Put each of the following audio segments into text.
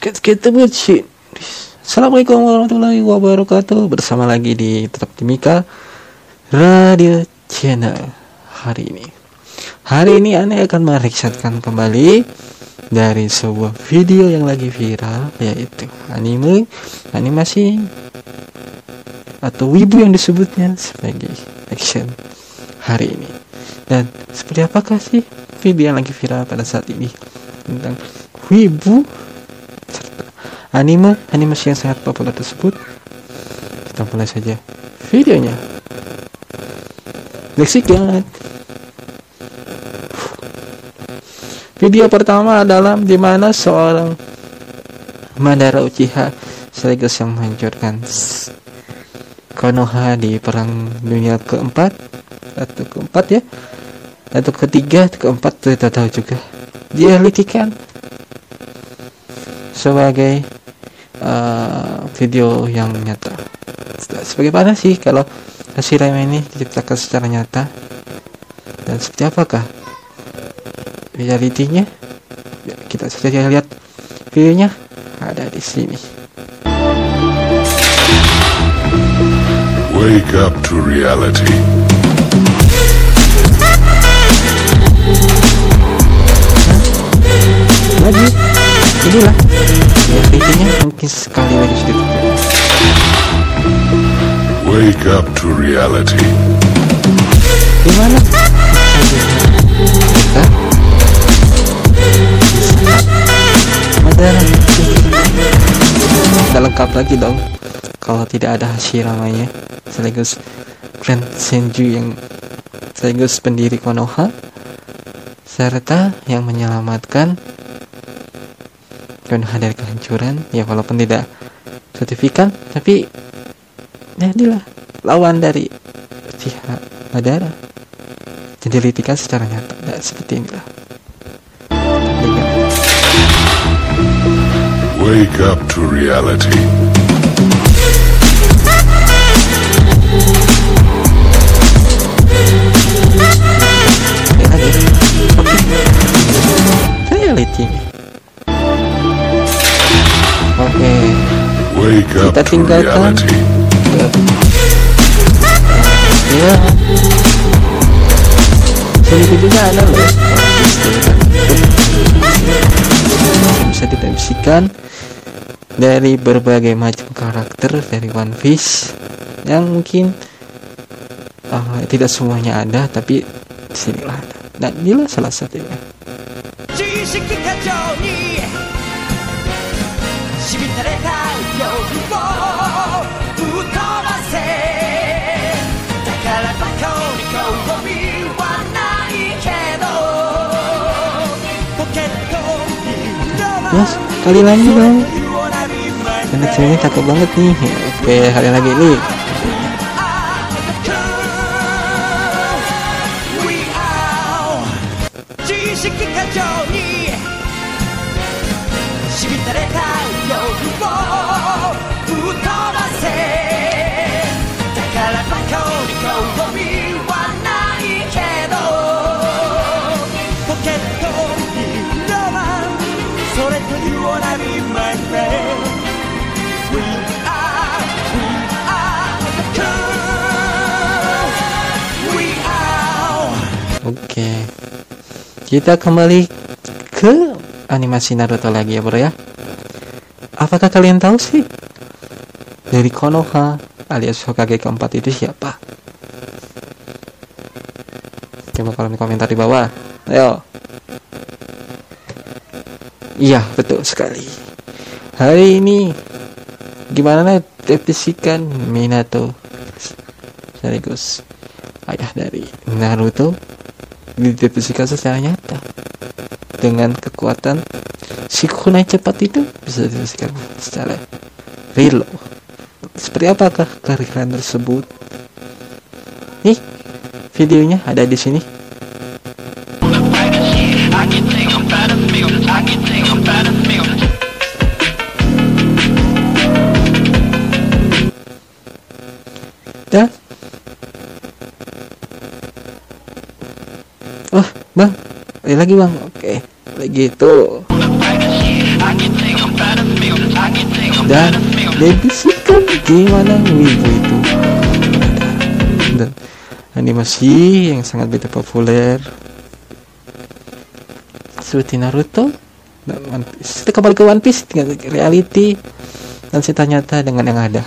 kita bucin Assalamualaikum warahmatullahi wabarakatuh. Bersama lagi di Tetap Timika Radio Channel Hari ini. Hari ini Anda akan mereaksikan kembali Dari sebuah video yang lagi viral Yaitu anime Animasi Atau wibu yang disebutnya Sebagai action Hari ini. Dan seperti apakah sih Video yang lagi viral pada saat ini Tentang wibu anime animasi yang sangat populer tersebut. Kita mulai saja videonya. Get video pertama adalah di mana seorang Madara Uchiha sekaligus yang menghancurkan Konoha di perang dunia keempat atau keempat ya atau ketiga atau keempat tidak tahu juga. Dia litikan sebagai video yang nyata. Sebagaimana sih kalau Hashirama ini diciptakan secara nyata dan seperti apakah realitinya? Ya, kita saja lihat videonya ada di sini. Wake up to reality. Lagi, inilah ya videonya mungkin sekali lagi sedikit Wake up to reality. gimana? Kita Madara udah lengkap lagi dong. Kalau tidak ada Hashiramanya sekaligus Grand Senju yang sekaligus pendiri Konoha serta yang menyelamatkan Konoha dari kehancuran ya walaupun tidak sertifikat tapi ya inilah lawan dari Uchiha Madara didelitikan secara nyata nah, seperti inilah. Wake up to reality. Reality Oke. Up Kita tinggalkan. Ya juga ada loh. Bisa dideskripsikan Dari berbagai macam karakter Dari One Piece Yang mungkin uh, Tidak semuanya ada Tapi di sinilah ada. Dan inilah salah satunya mas kali lagi dong. Anak ceweknya cakep banget nih. Oke kali lagi nih Shikika Joe ni Shibitare Kita kembali ke animasi Naruto lagi ya bro ya. Apakah kalian tahu sih Dari Konoha alias Hokage keempat itu siapa? Coba kolom komentar di bawah. Ayo. Iya betul sekali. Hari ini Gimana definisikan Minato? Sekaligus Ayah dari Naruto Didefinisikan secara nyata. Dengan kekuatan Si kunai cepat itu Bisa didefinisikan secara real. Seperti apakah kehadiran tersebut? Nih Videonya ada di sini Wah bang. Lagi lagi bang? Oke Lagi itu dan dibisikkan gimana wibu itu. Dan animasi yang sangat begitu populer. Seperti Naruto. Dan. Kita kembali ke One Piece dengan reality. Dan cerita nyata dengan yang ada.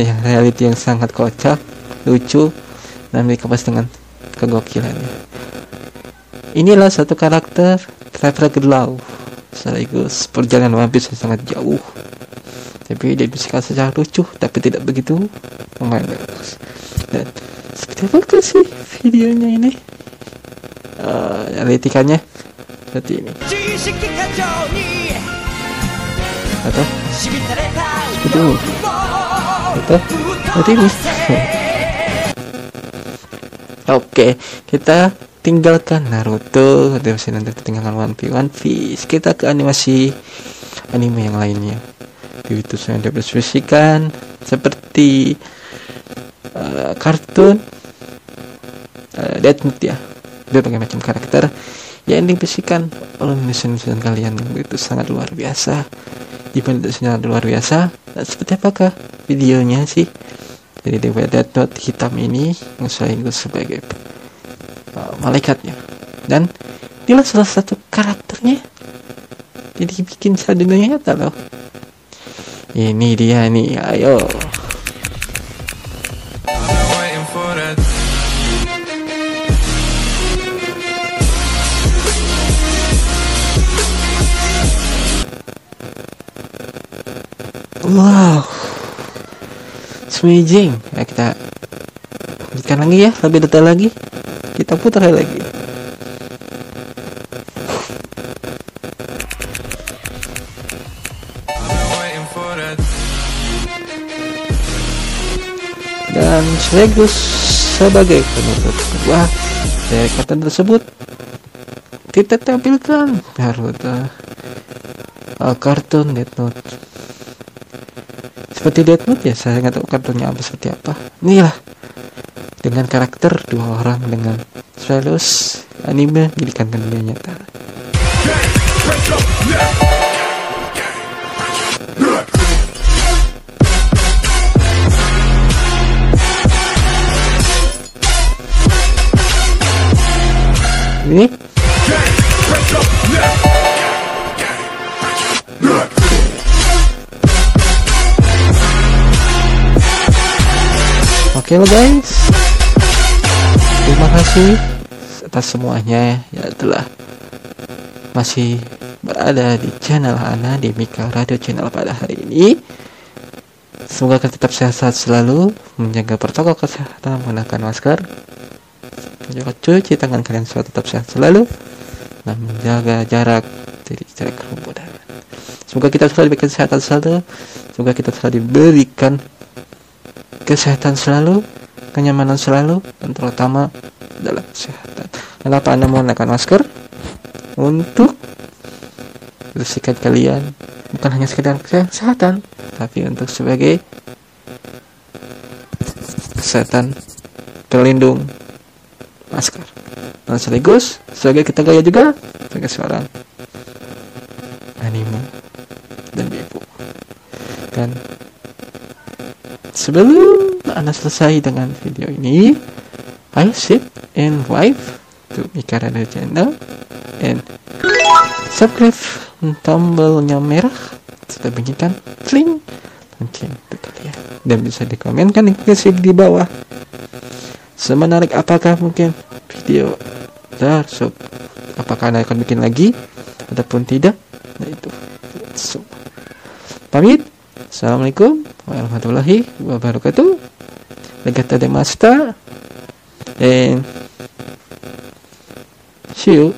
Yang reality yang sangat kocak lucu. Dan dikemas dengan kegokilannya Inilah satu karakter Trevor gelau. Sekaligus perjalanan One Piece yang sangat jauh. Tapi diadaptasikan secara lucu tapi tidak begitu memandang dan seperti apa sih videonya ini? Eh, uh, analitikannya seperti ini. Atau seperti ini atau seperti ini. Oke okay, kita tinggalkan Naruto, terus nanti kita tinggalkan One Piece, One Piece. Kita ke animasi anime yang lainnya. Itu saya deskripsikan seperti uh, kartun uh, Death Note ya. Berbagai macam karakter yang dibisikan oleh netizen kalian itu sangat luar biasa. Gimana itu luar biasa? Nah, seperti apakah videonya sih? Jadi di Death Note hitam ini yang saya ingat sebagai malaikatnya. Dan inilah salah satu karakternya jadi bikin saya dunia nyata loh. Ini dia nih ayo. Wow. Amazing ya kita lanjutkan lagi ya lebih detail lagi kita putar lagi. Dan sekaligus sebagai penutup kedua dari kata tersebut kita tampilkan Naruto. Uh, kartun Death Note. Seperti Death Note ya saya nggak tahu kartunnya apa seperti apa. Inilah dengan karakter dua orang dengan Stylus anime menjadikan dunia nyata. Ini. Oke lo guys kasih atas semuanya ya telah masih berada di channel Ana di Mika Radio Channel pada hari ini. Semoga kalian tetap sehat-sehat selalu, menjaga protokol kesehatan, menggunakan masker, menjaga cuci tangan kalian selalu tetap sehat selalu, dan menjaga jarak dari jarak kerumunan. Semoga kita selalu diberikan kesehatan selalu, semoga kita selalu diberikan kesehatan selalu, kenyamanan selalu, dan terutama adalah kesehatan. Kenapa Anda menggunakan masker? Untuk bersihkan kalian bukan hanya sekedar kesehatan, tapi untuk sebagai kesehatan terlindung masker. Dan sekaligus sebagai kita gaya juga sebagai seorang anime dan ibu. Dan sebelum anda selesai dengan video ini, I sit and wife to Mika Radio channel. And subscribe tombolnya merah. Sudah bunyikan kling lonceng untuk kalian. Dan bisa dikomenkan di di bawah. Semenarik apakah mungkin video tersebut apakah anda akan bikin lagi? Ataupun tidak? Nah itu. So, pamit. Assalamualaikum warahmatullahi wabarakatuh が立てました。えー、週